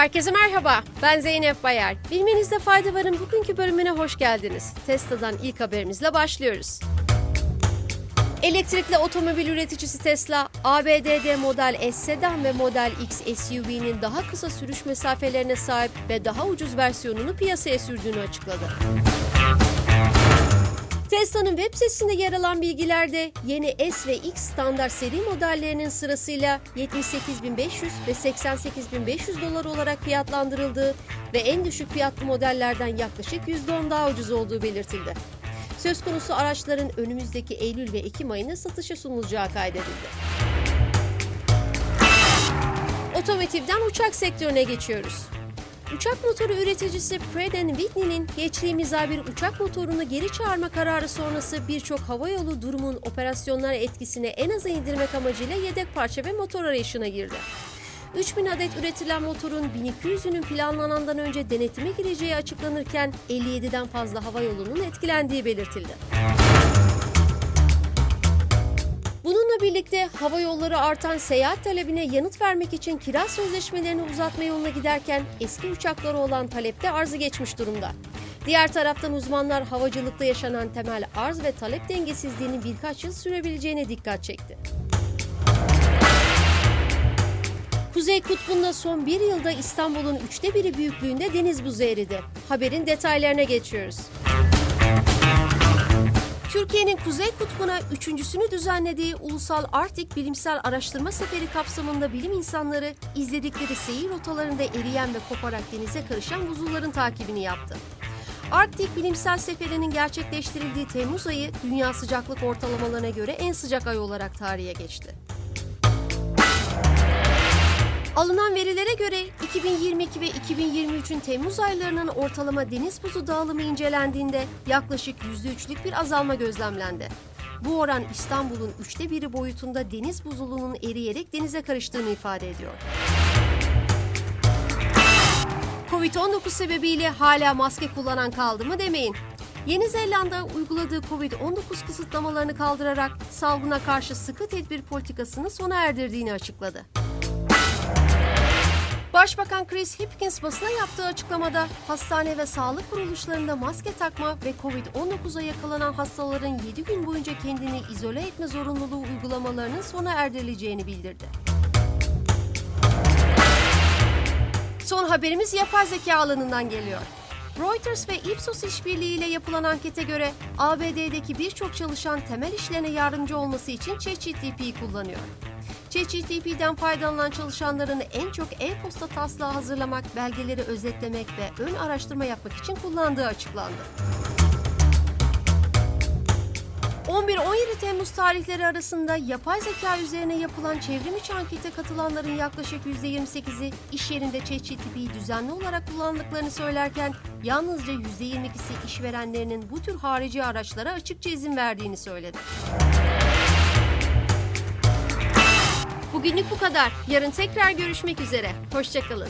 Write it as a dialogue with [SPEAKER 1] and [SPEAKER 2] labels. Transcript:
[SPEAKER 1] Herkese merhaba, ben Zeynep Bayar. Bilmenizde fayda varın bugünkü bölümüne hoş geldiniz. Tesla'dan ilk haberimizle başlıyoruz. Elektrikli otomobil üreticisi Tesla, ABD'de Model S sedan ve Model X SUV'nin daha kısa sürüş mesafelerine sahip ve daha ucuz versiyonunu piyasaya sürdüğünü açıkladı. Tesla'nın web sitesinde yer alan bilgilerde yeni S ve X standart seri modellerinin sırasıyla 78.500 ve 88.500 dolar olarak fiyatlandırıldığı ve en düşük fiyatlı modellerden yaklaşık %10 daha ucuz olduğu belirtildi. Söz konusu araçların önümüzdeki Eylül ve Ekim ayında satışa sunulacağı kaydedildi. Otomotivden uçak sektörüne geçiyoruz. Uçak motoru üreticisi Pratt Whitney'nin geçtiğimiz ay bir uçak motorunu geri çağırma kararı sonrası birçok havayolu durumun operasyonlara etkisini en aza indirmek amacıyla yedek parça ve motor arayışına girdi. 3000 adet üretilen motorun 1200'ünün planlanandan önce denetime gireceği açıklanırken 57'den fazla havayolunun etkilendiği belirtildi. Bununla birlikte hava yolları artan seyahat talebine yanıt vermek için kira sözleşmelerini uzatma yoluna giderken eski uçaklara olan talepte arzı geçmiş durumda. Diğer taraftan uzmanlar havacılıkta yaşanan temel arz ve talep dengesizliğinin birkaç yıl sürebileceğine dikkat çekti. Kuzey Kutbu'nda son bir yılda İstanbul'un üçte biri büyüklüğünde deniz buzu eridi. Haberin detaylarına geçiyoruz. Türkiye'nin Kuzey Kutbu'na üçüncüsünü düzenlediği Ulusal Arktik Bilimsel Araştırma Seferi kapsamında bilim insanları izledikleri seyir rotalarında eriyen ve koparak denize karışan buzulların takibini yaptı. Arktik Bilimsel Seferi'nin gerçekleştirildiği Temmuz ayı dünya sıcaklık ortalamalarına göre en sıcak ay olarak tarihe geçti. Alınan verilere göre 2022 ve 2023'ün Temmuz aylarının ortalama deniz buzu dağılımı incelendiğinde yaklaşık %3'lük bir azalma gözlemlendi. Bu oran İstanbul'un üçte biri boyutunda deniz buzulunun eriyerek denize karıştığını ifade ediyor. Covid-19 sebebiyle hala maske kullanan kaldı mı demeyin. Yeni Zelanda uyguladığı Covid-19 kısıtlamalarını kaldırarak salgına karşı sıkı tedbir politikasını sona erdirdiğini açıkladı. Başbakan Chris Hipkins basına yaptığı açıklamada hastane ve sağlık kuruluşlarında maske takma ve Covid-19'a yakalanan hastaların 7 gün boyunca kendini izole etme zorunluluğu uygulamalarının sona erdirileceğini bildirdi. Son haberimiz yapay zeka alanından geliyor. Reuters ve Ipsos işbirliğiyle yapılan ankete göre ABD'deki birçok çalışan temel işlerine yardımcı olması için ChatGPT'yi kullanıyor. ChatGPT'den faydalanan çalışanların en çok e-posta taslağı hazırlamak, belgeleri özetlemek ve ön araştırma yapmak için kullandığı açıklandı. 11-17 Temmuz tarihleri arasında yapay zeka üzerine yapılan çevrim içi ankete katılanların yaklaşık %28'i iş yerinde ChatGPT'yi düzenli olarak kullandıklarını söylerken yalnızca %22'si işverenlerinin bu tür harici araçlara açıkça izin verdiğini söyledi. Bugünlük bu kadar. Yarın tekrar görüşmek üzere. Hoşçakalın.